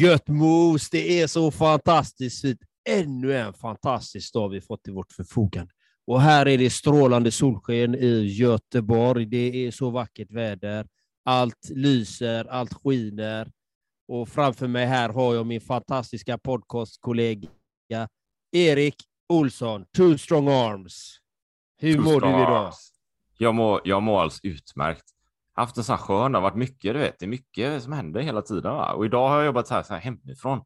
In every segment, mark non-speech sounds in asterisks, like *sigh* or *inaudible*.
Gött mos, det är så fantastiskt fint. Ännu en fantastisk dag vi fått till vårt förfogande. Och här är det strålande solsken i Göteborg. Det är så vackert väder. Allt lyser, allt skiner. Och framför mig här har jag min fantastiska podcastkollega Erik Olsson, Two Strong Arms. Hur Two mår du idag? arms. Jag mår, jag mår alldeles utmärkt. Haft en sån här skön, det har varit mycket, du vet, det är mycket som händer hela tiden. Va? Och idag har jag jobbat här, så här hemifrån.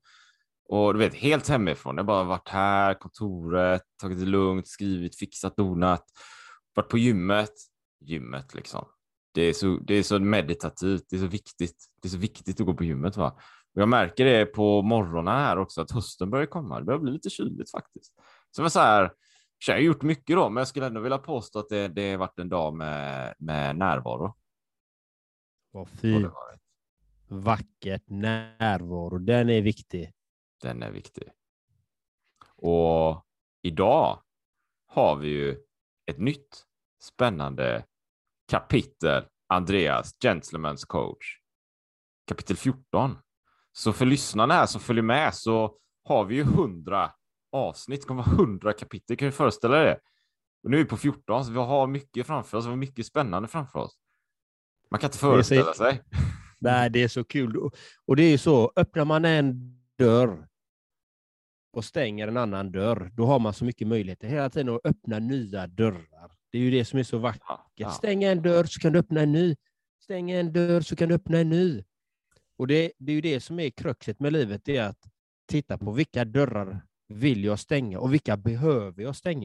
Och du vet, helt hemifrån. Jag har bara varit här, kontoret, tagit det lugnt, skrivit, fixat, donat, varit på gymmet. Gymmet liksom. Det är, så, det är så meditativt, det är så viktigt. Det är så viktigt att gå på gymmet. Va? Och jag märker det på morgonen här också, att hösten börjar komma. Det börjar bli lite kyligt faktiskt. Så jag var så här, jag har gjort mycket då, men jag skulle ändå vilja påstå att det, det har varit en dag med, med närvaro. Vad fint. Vackert närvaro, den är viktig. Den är viktig. Och idag har vi ju ett nytt spännande kapitel. Andreas, Gentleman's coach. Kapitel 14. Så för lyssnarna här som följer med så har vi ju 100 avsnitt. Det kommer vara 100 kapitel. Kan du föreställa dig det? Och nu är vi på 14, så vi har mycket framför oss. Vi har mycket spännande framför oss. Man kan inte så- föreställa sig. *laughs* Nej, det är så kul. Och- det är ju så, öppnar man en dörr och stänger en annan dörr, då har man så mycket möjligheter hela tiden att öppna nya dörrar. Det är ju det som är så vackert. Ja, ja. Stäng en dörr så kan du öppna en ny. Stäng en dörr så kan du öppna en ny. Och det, det är ju det som är kruxet med livet, det är att titta på vilka dörrar vill jag stänga och vilka behöver jag stänga.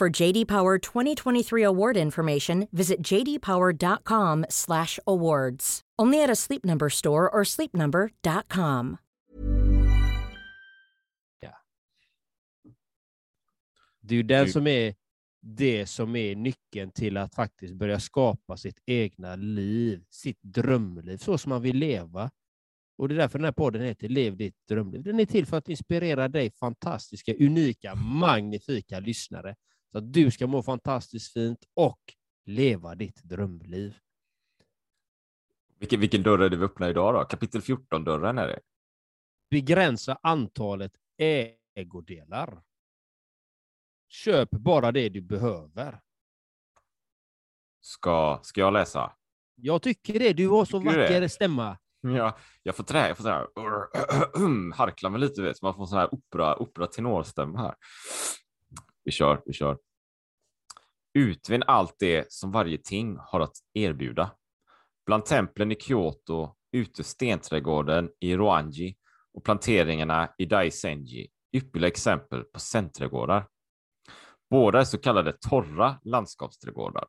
For JD Power 2023 award information, visit jdpower.com/awards. Only at a Sleep Number store or sleepnumber.com. Det är ju den som är det som är nyckeln till att faktiskt börja skapa sitt egna liv, sitt drömliv, så som man vill leva. Och det är därför den här podden heter Lev ditt drömliv. Den är till för att inspirera dig fantastiska, unika, magnifika lyssnare. Så att du ska må fantastiskt fint och leva ditt drömliv. Vilken, vilken dörr är det vi öppnar idag då? Kapitel 14-dörren är det. Begränsa antalet ägodelar. Köp bara det du behöver. Ska, ska jag läsa? Jag tycker det. Du har så Tycker du det? vacker stämma. Ja, jag får trä, jag får så här, *clears throat* harkla mig lite, vet, så man får sån här opera, opera tenorstämma här. Vi kör, vi kör. Utvinn allt det som varje ting har att erbjuda. Bland templen i Kyoto, ute stenträdgården i Roanji och planteringarna i Daisenji, ypperliga exempel på centrädgårdar. Båda är så kallade torra landskapsträdgårdar,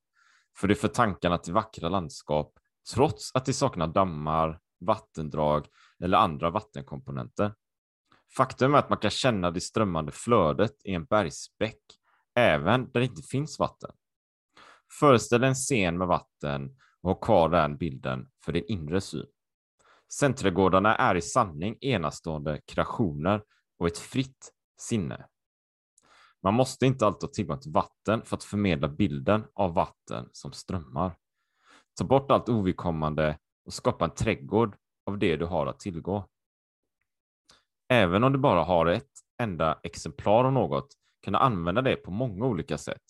för det för tankarna till vackra landskap trots att de saknar dammar, vattendrag eller andra vattenkomponenter. Faktum är att man kan känna det strömmande flödet i en bergsbäck även där det inte finns vatten. Föreställ en scen med vatten och ha kvar den bilden för din inre syn. Centergårdarna är i sanning enastående kreationer och ett fritt sinne. Man måste inte alltid ha tillgång till vatten för att förmedla bilden av vatten som strömmar. Ta bort allt ovidkommande och skapa en trädgård av det du har att tillgå. Även om du bara har ett enda exemplar av något kan du använda det på många olika sätt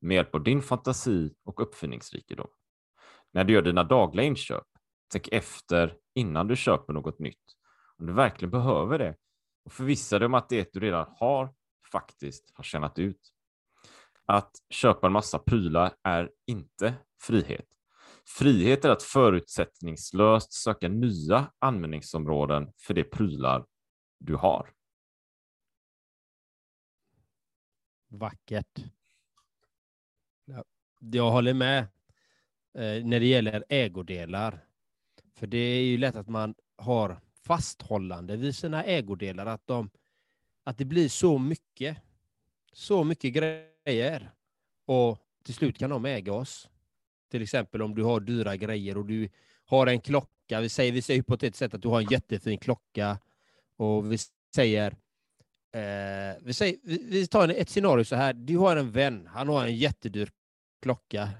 med hjälp av din fantasi och uppfinningsrikedom. När du gör dina dagliga inköp, tänk efter innan du köper något nytt. Om du verkligen behöver det och förvissa dig om att det du redan har faktiskt har tjänat ut. Att köpa en massa prylar är inte frihet. Frihet är att förutsättningslöst söka nya användningsområden för de prylar du har. Vackert. Jag håller med eh, när det gäller ägodelar. För det är ju lätt att man har fasthållande vid sina ägodelar, att, de, att det blir så mycket, så mycket grejer. Och till slut kan de äga oss. Till exempel om du har dyra grejer och du har en klocka. Vi säger, vi säger hypotetiskt sett att du har en jättefin klocka och vi säger Eh, vi, säger, vi, vi tar ett scenario så här. Du har en vän, han har en jättedyr klocka.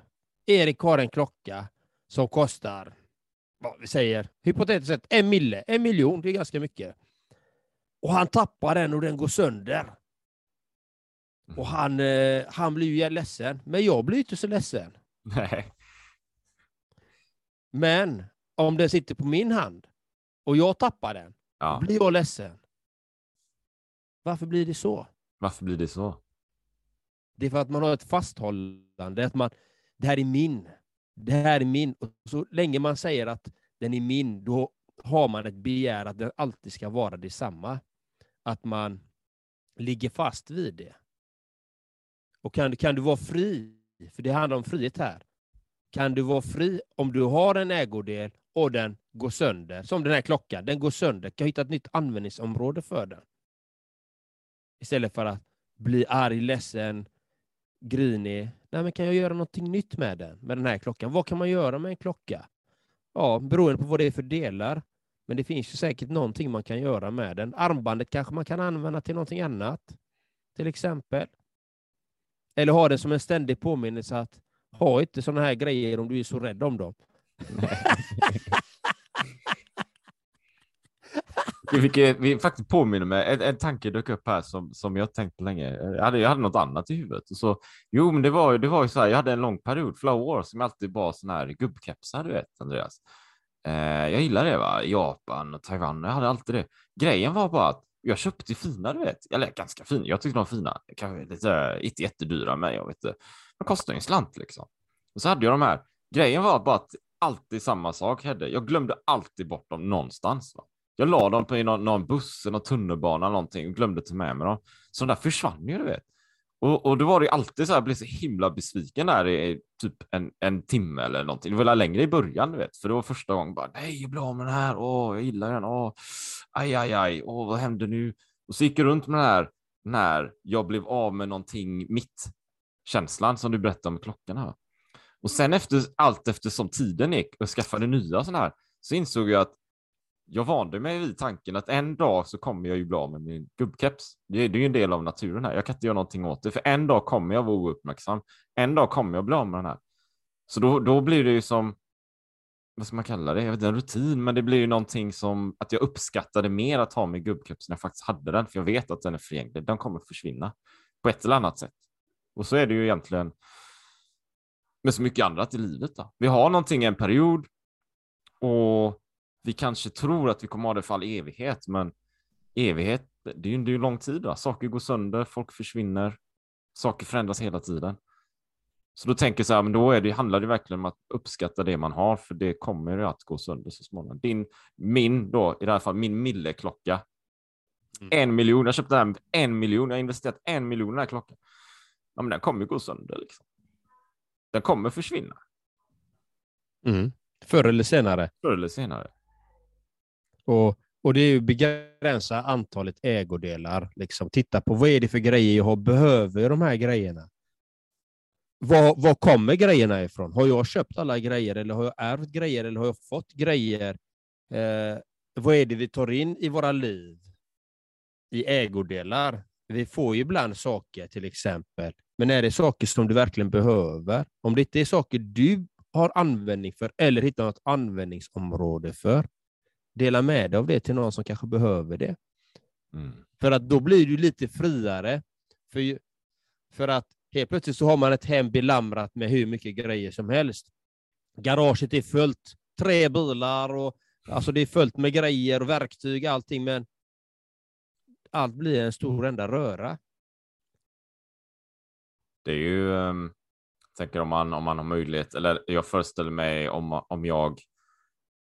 Erik har en klocka som kostar, vad vi säger, hypotetiskt sett en mille, en miljon, det är ganska mycket. Och han tappar den och den går sönder. Och han, eh, han blir ju ledsen, men jag blir inte så ledsen. Nej. Men om den sitter på min hand och jag tappar den, Ja. blir jag ledsen. Varför blir det så? Varför blir det så? Det är för att man har ett fasthållande, att man, det här är min. Det här är min. Och så länge man säger att den är min, då har man ett begär att den alltid ska vara detsamma. Att man ligger fast vid det. Och kan, kan du vara fri, för det handlar om frihet här. Kan du vara fri om du har en ägodel och den går sönder, som den här klockan, den går sönder, kan jag hitta ett nytt användningsområde för den. Istället för att bli arg, ledsen, grinig. Nej, men kan jag göra någonting nytt med den, med den här klockan? Vad kan man göra med en klocka? Ja, beroende på vad det är för delar. Men det finns ju säkert någonting man kan göra med den. Armbandet kanske man kan använda till någonting annat, till exempel. Eller ha den som en ständig påminnelse att ha inte sådana här grejer om du är så rädd om dem. Vilket vi faktiskt påminner mig, en, en tanke dök upp här som, som jag tänkt på länge. Jag hade, jag hade något annat i huvudet. Och så, jo, men det var, ju- det var ju så här, jag hade en lång period, flera år, som jag alltid var sån här gubbkepsar, du vet, Andreas. Eh, jag gillar det, va? Japan och Taiwan, jag hade alltid det. Grejen var bara att jag köpte fina, du vet. Eller ganska fina, jag tyckte de var fina. Kanske lite, eh, inte jättedyra, men jag vet inte. De kostar ju en slant liksom. Och så hade jag de här. Grejen var bara att alltid samma sak hände. Jag glömde alltid bort dem någonstans. Va? Jag la dem på i någon, någon buss, någon tunnelbana eller någonting och glömde ta med mig dem. Så de där försvann ju, du vet. Och, och då var det ju alltid så här, jag blev så himla besviken där i typ en, en timme eller någonting. Det var längre i början, du vet, för det var första gången bara nej, jag blir av med den här. Åh, jag gillar den. Åh, aj, aj, aj. Åh, vad hände nu? Och så gick jag runt med den här när jag blev av med någonting mitt känslan som du berättade om klockan här. Och sen efter allt eftersom tiden gick och skaffade nya sådana här så insåg jag att jag vande mig vid tanken att en dag så kommer jag ju bli av med min gubbkeps. Det är det är ju en del av naturen här. Jag kan inte göra någonting åt det, för en dag kommer jag vara ouppmärksam. En dag kommer jag bli av med den här. Så då, då blir det ju som, vad ska man kalla det? Jag vet inte, en rutin, men det blir ju någonting som att jag uppskattade mer att ha min gubbkeps när jag faktiskt hade den, för jag vet att den är förgänglig. Den kommer försvinna på ett eller annat sätt. Och så är det ju egentligen med så mycket annat i livet. Då. Vi har någonting en period och vi kanske tror att vi kommer ha det för all evighet, men evighet, det är ju det är ju lång tid. Då. Saker går sönder, folk försvinner, saker förändras hela tiden. Så då tänker jag så här, men då är det, handlar det verkligen om att uppskatta det man har, för det kommer ju att gå sönder så småningom. Din, min då, i det här fallet, min Mille-klocka. Mm. En miljon, jag köpte den en miljon, jag har investerat en miljon i den här klockan. Ja, men den kommer ju gå sönder liksom. Den kommer försvinna Mm. Förr eller senare. förr eller senare. Och, och det är ju begränsa antalet ägodelar. Liksom. Titta på vad är det för grejer jag har. Behöver jag de här grejerna? Var, var kommer grejerna ifrån? Har jag köpt alla grejer eller har jag ärvt grejer eller har jag fått grejer Eh, vad är det vi tar in i våra liv i ägodelar? Vi får ju ibland saker till exempel, men är det saker som du verkligen behöver? Om det inte är saker du har användning för eller hittar något användningsområde för, dela med dig av det till någon som kanske behöver det. Mm. För att då blir du lite friare. För, för att helt plötsligt så har man ett hem belamrat med hur mycket grejer som helst. Garaget är fullt, tre bilar och alltså det är fullt med grejer och verktyg allting, men allt blir en stor enda röra. Det är ju, um, tänker om man, om man har möjlighet, eller jag föreställer mig om, om jag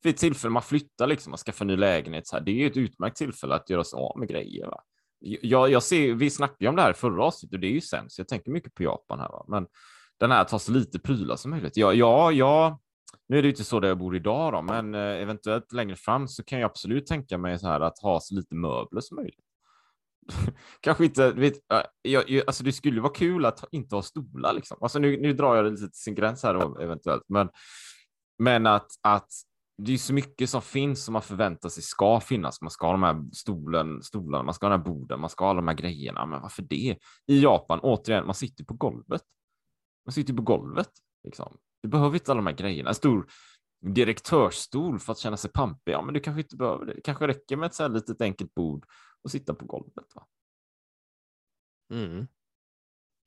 vid ett tillfälle man flyttar liksom, man skaffar ny lägenhet, så här, det är ju ett utmärkt tillfälle att göra sig av med grejer. Va? Jag, jag ser, vi snackade ju om det här i förra avsnittet och det är ju sämst. Jag tänker mycket på Japan här, va? men den här tar så lite prylar som möjligt. Ja, ja, ja, nu är det inte så där jag bor idag då, men eh, eventuellt längre fram så kan jag absolut tänka mig så här att ha så lite möbler som möjligt. *laughs* Kanske inte, vet, jag, jag, alltså det skulle vara kul att inte ha stolar liksom. Alltså nu, nu drar jag det lite till sin gräns här då, eventuellt, men, men att, att det är så mycket som finns som man förväntar sig ska finnas. Man ska ha de här stolen, stolarna, man ska ha den här borden, man ska ha de här grejerna. Men varför det? I Japan, återigen, man sitter på golvet. Man sitter på golvet. Liksom. Du behöver inte alla de här grejerna. En stor direktörsstol för att känna sig pampig. Ja, men du kanske inte behöver det. Det kanske räcker med ett så här litet enkelt bord och sitta på golvet. Va? Mm.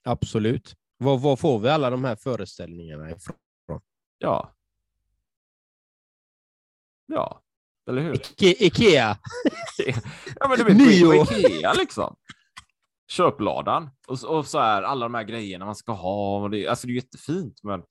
Absolut. Var, var får vi alla de här föreställningarna ifrån? Ja. Ja, eller hur? Ike Ikea. *laughs* ja, men du vet, Nio. Ikea liksom. Köpladan och, så- och så här alla de här grejerna man ska ha. Och det, alltså det är jättefint, men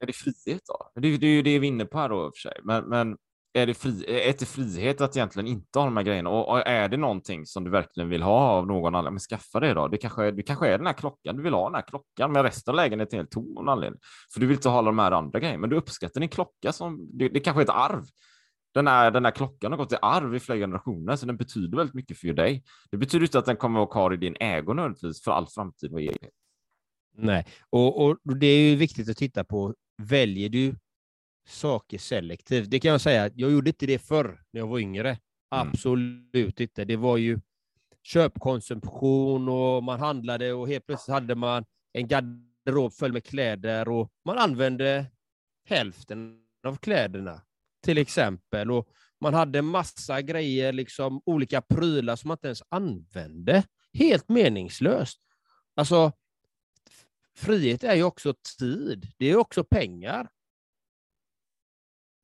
är det frihet då? Det, det är ju det vi är inne på här då i och för sig. Men, men är det, fri, är det frihet att egentligen inte ha de här grejerna? Och, och är det någonting som du verkligen vill ha av någon annan, men skaffa det då. Det kanske, är- det kanske är den här klockan, du vill ha den här klockan, men resten av lägenheten är helt tom av någon anledning. För du vill inte ha alla de här andra grejerna, men du uppskattar din klocka som, det, det kanske är ett arv. Den här, den här klockan har gått i arv i flera generationer, så den betyder väldigt mycket för dig. Det betyder inte att den kommer att vara kvar i din ägo nödvändigtvis för all framtid och evighet. Nej, och, och det är ju viktigt att titta på, väljer du saker selektivt? Det kan jag säga, jag gjorde inte det förr när jag var yngre. Absolut inte. Det var ju köpkonsumtion och man handlade och helt plötsligt hade man en garderob full med kläder och man använde hälften av kläderna till exempel. Och man hade massa grejer, liksom olika prylar som man inte ens använde. Helt meningslöst. Alltså, frihet är ju också tid. Det är också pengar.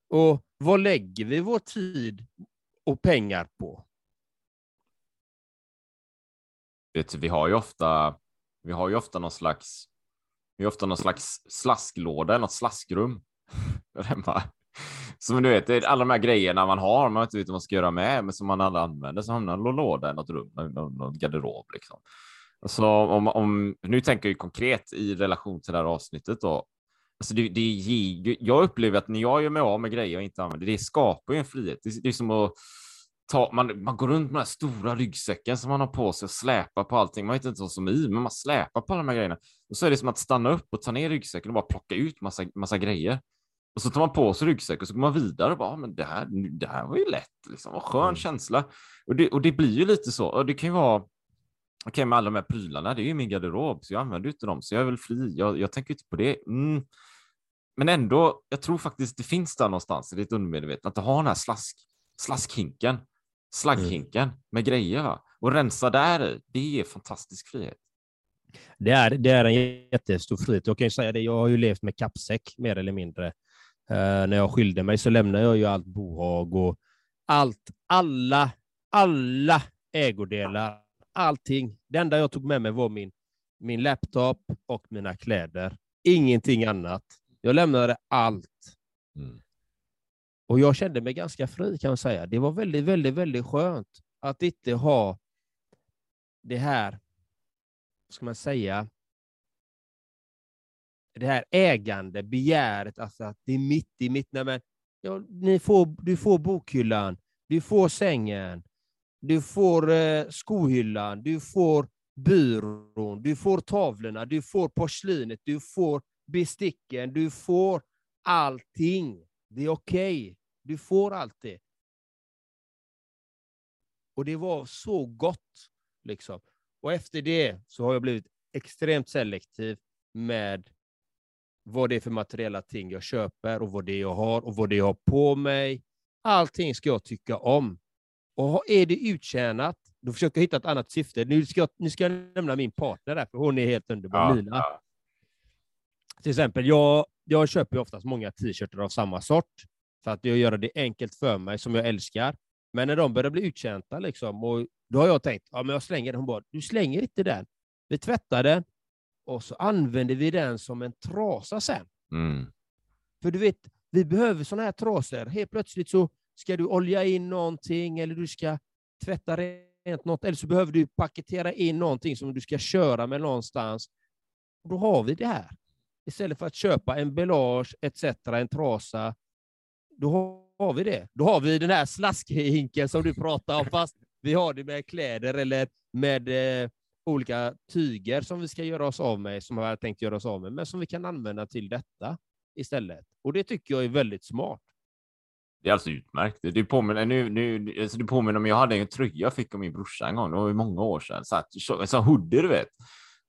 Och vad lägger vi vår tid och pengar på? Vet, vi har ju ofta, vi har ju ofta någon slags, vi har ofta någon slags slasklåda, något slaskrum *laughs* hemma. Som du vet, alla de här grejerna man har, man vet inte vad man ska göra med, men som man aldrig använder, så hamnar någon låda i något rum, någon, någon garderob liksom. Så om, om, nu tänker jag konkret i relation till det här avsnittet då. Alltså det, det, jag upplever att när jag gör mig av med grejer jag inte använder, det skapar ju en frihet. Det, det är som att ta, man, man går runt med den här stora ryggsäcken som man har på sig och släpar på allting. Man vet inte vad som är i, men man släpar på alla de här grejerna. Och så är det som att stanna upp och ta ner ryggsäcken och bara plocka ut massa, massa grejer. Och så tar man på sig ryggsäcken och så går man vidare och bara, "Ah, men det här, det här var ju lätt, liksom. vad skön Mm. känsla. Och det, och det blir ju lite så. Och det kan ju vara, okej med alla de här prylarna, det är ju min garderob, så jag använder inte dem, så jag är väl fri. Jag, jag tänker inte på det. Mm. Men ändå, jag tror faktiskt det finns där någonstans i ditt undermedvetna, att du har den här slask, slaskhinken, slagghinken med grejer va? och rensa där i, det är fantastisk frihet. Det är, det är en jättestor frihet. Jag kan ju säga det, jag har ju levt med kappsäck mer eller mindre. Eh, när jag skilde mig så lämnade jag ju allt bohag och allt, alla, alla ägodelar, allting. Det enda jag tog med mig var min, min laptop och mina kläder. Ingenting annat. Jag lämnade allt. Mm. Och jag kände mig ganska fri kan jag säga. Det var väldigt, väldigt, väldigt skönt att inte ha det här, vad ska man säga, det här ägande, begäret, alltså att det är mitt i mitt. Nej, men, ja, ni får, du får bokhyllan, du får sängen, du får eh, skohyllan, du får byrån, du får tavlorna, du får porslinet, du får besticken, du får allting. Det är okej. Du får allt det. Och det var så gott. Liksom. Och efter det så har jag blivit extremt selektiv med vad det är för materiella ting jag köper och vad det är jag har och vad det är jag har på mig. Allting ska jag tycka om. Och är det uttjänat, då försöker jag hitta ett annat syfte. Nu ska jag, nu ska jag nämna min partner där, för hon är helt underbar, Ja, Lina. ja. Till exempel, jag, jag köper oftast många t-shirtar av samma sort, för att jag gör det enkelt för mig, som jag älskar. Men när de börjar bli uttjänta, liksom, och då har jag tänkt, ja men jag slänger den. Hon bara, du slänger inte den. Vi tvättar den, och så använder vi den som en trasa sen. Mm. För du vet, vi behöver sådana här trasor. Helt plötsligt så ska du olja in någonting, eller du ska tvätta rent något, eller så behöver du paketera in någonting som du ska köra med någonstans. Och då har vi det här. Istället för att köpa en belage etc., en trasa, då har vi det. Då har vi den här slaskhinken som du pratar om, fast vi har det med kläder eller med eh, olika tyger som vi ska göra oss av med, som vi har tänkt göra oss av med, men som vi kan använda till detta istället. Och det tycker jag är väldigt smart. Det är alltså utmärkt. Det påminner, nu, nu, alltså det påminner om, jag hade en tröja jag fick av min brorsa en gång, det var ju många år sedan. Så här, så, så hoodie, du vet.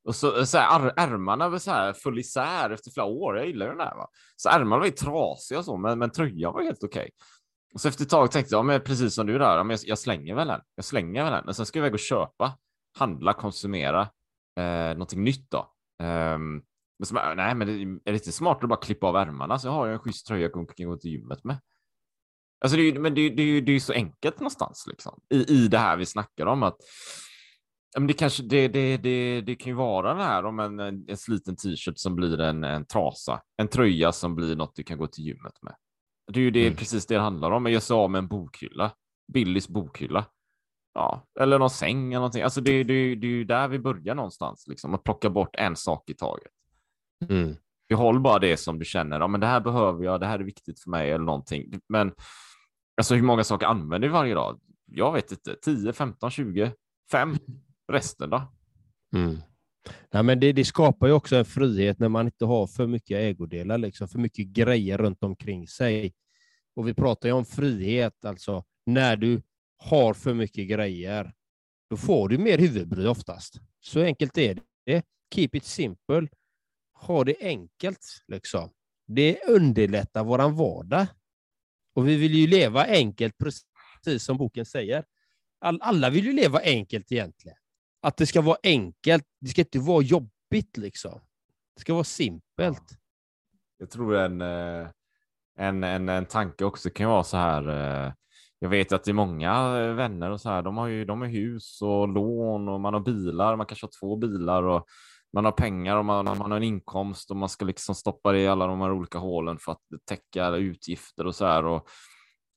Och så, så här, ärmarna var så här full isär efter flera år. Jag gillar den här, Va? Så ärmarna var ju trasiga och så, men, men tröjan var helt okej. Och så efter ett tag tänkte jag, men precis som du där, men jag, jag slänger väl den. Jag slänger väl den. Men sen ska jag iväg och köpa, handla, konsumera eh, någonting nytt då. Um, men så, nej, men det är lite smart att bara klippa av ärmarna så har jag en schysst tröja jag kan gå till gymmet med. Alltså det är, men det, är- det, är det är så enkelt någonstans liksom. I, I det här vi snackar om att men det, kanske, det, det, det, det kan ju vara det här om en, en, en sliten t-shirt som blir en, en trasa, en tröja som blir något du kan gå till gymmet med. Det är ju det, Mm. precis det det handlar om. Men jag sa om en bokhylla, Billys bokhylla. Ja, eller någon säng eller någonting. Alltså det, det, det är ju där vi börjar någonstans, liksom, att plocka bort en sak i taget. Behåll bara det som du känner, ja, men det här behöver jag, det här är viktigt för mig eller någonting. Men alltså hur många saker använder vi varje dag? Jag vet inte, 10, 15, 20, 5. Resten då? Mm. Nej, men det, det skapar ju också en frihet när man inte har för mycket ägodelar, liksom, för mycket grejer runt omkring sig. Och vi pratar ju om frihet, alltså när du har för mycket grejer, då får du mer huvudbry oftast. Så enkelt är det. Keep it simple. Ha det enkelt. Liksom. Det underlättar våran vardag. Och vi vill ju leva enkelt, precis som boken säger. All, alla vill ju leva enkelt egentligen. Att det ska vara enkelt. Det ska inte vara jobbigt liksom. Det ska vara simpelt. Jag tror en, eh, en, en, en tanke också kan vara så här. Eh, jag vet att det är många eh, vänner och så här. De har ju de har hus och lån och man har bilar. Man kanske har två bilar och man har pengar och man, man har en inkomst och man ska liksom stoppa det i alla de här olika hålen för att täcka utgifter och så här. Och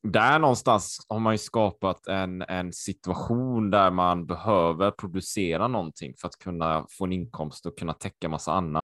där någonstans har man ju skapat en, en situation där man behöver producera någonting för att kunna få en inkomst och kunna täcka massa annat.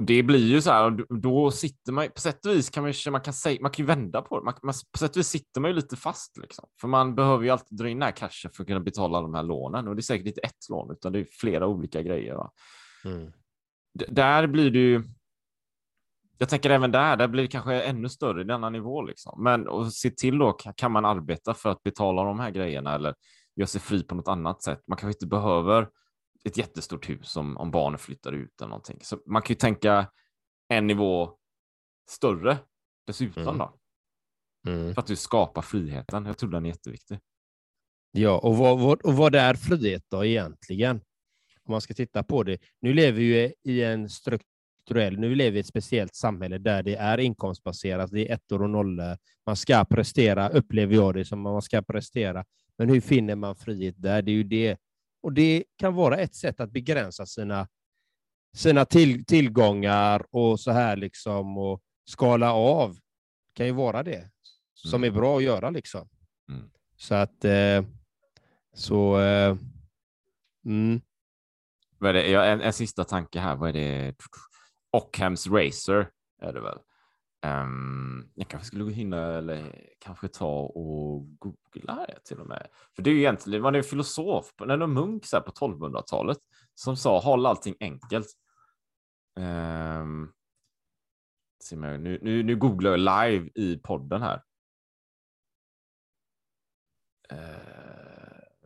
Och det blir ju så här, då- sitter man på sätt och vis kan man, man kan säga, man kan ju vända på det. Man, man, på sätt och vis sitter man ju lite fast liksom. För man behöver ju alltid dra in den här cashen för att kunna betala de här lånen. Och det är säkert inte ett lån, utan det är flera olika grejer. D- där blir det ju. Jag tänker även där, där blir det kanske ännu större i denna nivå liksom. Men och se till då, kan man arbeta för att betala de här grejerna eller göra sig fri på något annat sätt? Man kanske inte behöver ett jättestort hus om, om barnen flyttar ut eller någonting. Så man kan ju tänka en nivå större dessutom Mm. då. Mm. För att du skapar friheten. Jag tror den är jätteviktig. Ja, och vad, vad, och vad är frihet då egentligen? Om man ska titta på det. Nu lever vi i en strukturell. Nu lever vi i ett speciellt samhälle där det är inkomstbaserat, det är ettor och nollor. Man ska prestera, upplever jag det som man ska prestera. Men hur finner man frihet där? Det är ju det. Och det kan vara ett sätt att begränsa sina, sina till, tillgångar och så här liksom och skala av. Det kan ju vara det som är bra att göra liksom. Mm. Så att eh, så eh, mm. Vad är det? Ja, en, en sista tanke här. Vad är det? Ockhams Racer är det väl? Um, jag kanske skulle hinna eller kanske ta och googla det till och med. För det är ju egentligen, man är en filosof, när en munk så här på 1200-talet som sa håll allting enkelt. Um, nu, nu, nu googlar jag live i podden här. Uh,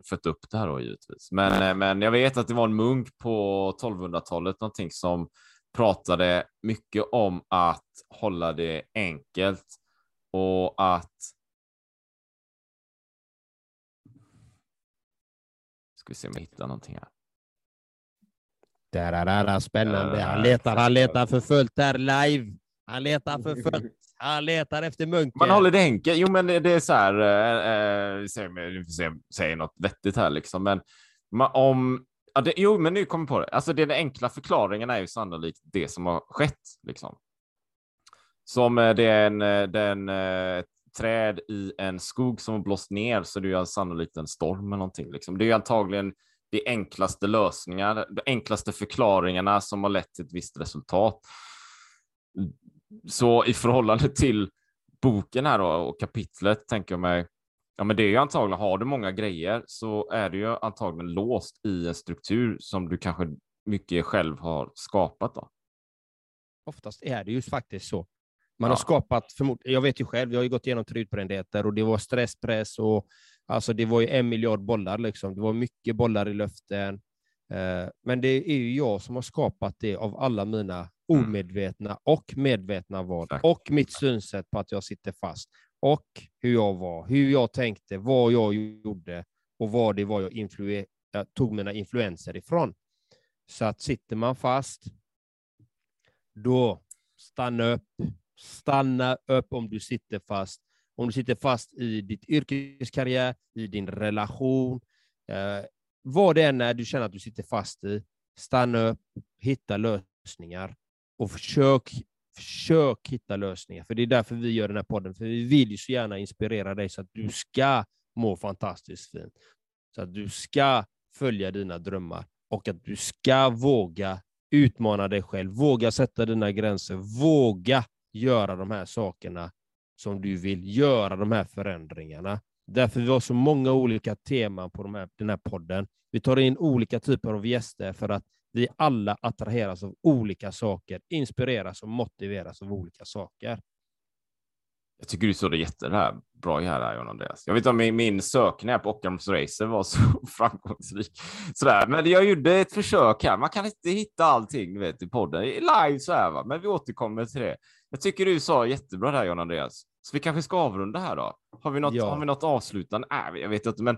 fött upp det här då givetvis. Men, eh, men jag vet att det var en munk på 1200-talet, någonting som pratade mycket om att hålla det enkelt och att Ska vi se om jag hittar någonting här. Där, där, där, spännande. Han letar, han letar för fullt där live. Han letar för fullt. Han letar efter munken. Man håller det enkelt. Jo, men det, är så här. Eh, eh, säger, säger något vettigt här liksom, men om Ja, det, jo, men nu kommer jag på det. Alltså, den enkla förklaringen är ju sannolikt det som har skett. Liksom. Som eh, det är en, eh, den, eh, träd i en skog som har blåst ner så det är ju sannolikt en storm eller någonting. Liksom. Det är ju antagligen de enklaste lösningar, de enklaste förklaringarna som har lett till ett visst resultat. Så i förhållande till boken här då, och kapitlet tänker jag mig Ja, men det är ju antagligen, har du många grejer så är du ju antagligen låst i en struktur som du kanske mycket själv har skapat. Då. Oftast är det ju faktiskt så. Man ja. har skapat, jag vet ju själv, jag har ju gått igenom trudbrändheter och det var stresspress och alltså det var ju en miljard bollar liksom. Det var mycket bollar i luften. Eh, men det är ju jag som har skapat det av alla mina mm. omedvetna och medvetna val och mitt synsätt på att jag sitter fast och hur jag var, hur jag tänkte, vad jag gjorde och vad det var jag, influ jag eh, tog mina influenser ifrån. Så att sitter man fast, då stanna upp. Stanna upp om du sitter fast. Om du sitter fast i ditt yrkeskarriär, i din relation, eh, vad det än är du känner att du sitter fast i, stanna upp, hitta lösningar och försök försök hitta lösningar, för det är därför vi gör den här podden, för vi vill ju så gärna inspirera dig så att du ska må fantastiskt fint, så att du ska följa dina drömmar och att du ska våga utmana dig själv, våga sätta dina gränser, våga göra de här sakerna som du vill, göra de här förändringarna. Därför vi har så många olika teman på de här, den här podden. Vi tar in olika typer av gäster för att vi alla attraheras av olika saker, inspireras och motiveras av olika saker. Jag tycker du såg det jättebra här, John Andreas. Jag vet inte om min, min sökning på Ockhams Racer var så *laughs* framgångsrik. Sådär. Men jag gjorde ett försök här. Man kan inte hitta allting vet, i podden live så här, va? men vi återkommer till det. Jag tycker du sa jättebra där, John Andreas. Så vi kanske ska avrunda här då. Har vi något, ja. har vi något avslutande? Nej, jag vet inte, men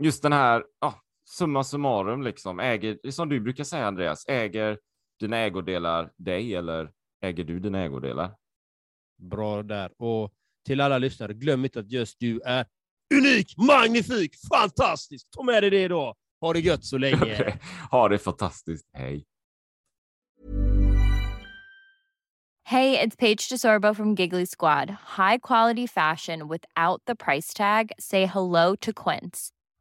just den här, oh, summa summarum, liksom, äger, som du brukar säga Andreas, äger dina ägodelar dig eller äger du dina ägodelar? Bra där. Och till alla lyssnare, glöm inte att just du är unik, magnifik, fantastisk. Ta med dig det då. Ha det gött så länge. *laughs* ha det fantastiskt. Hej. Hey, it's Paige DeSorbo from Giggly Squad. High quality fashion without the price tag. Say hello to Quince.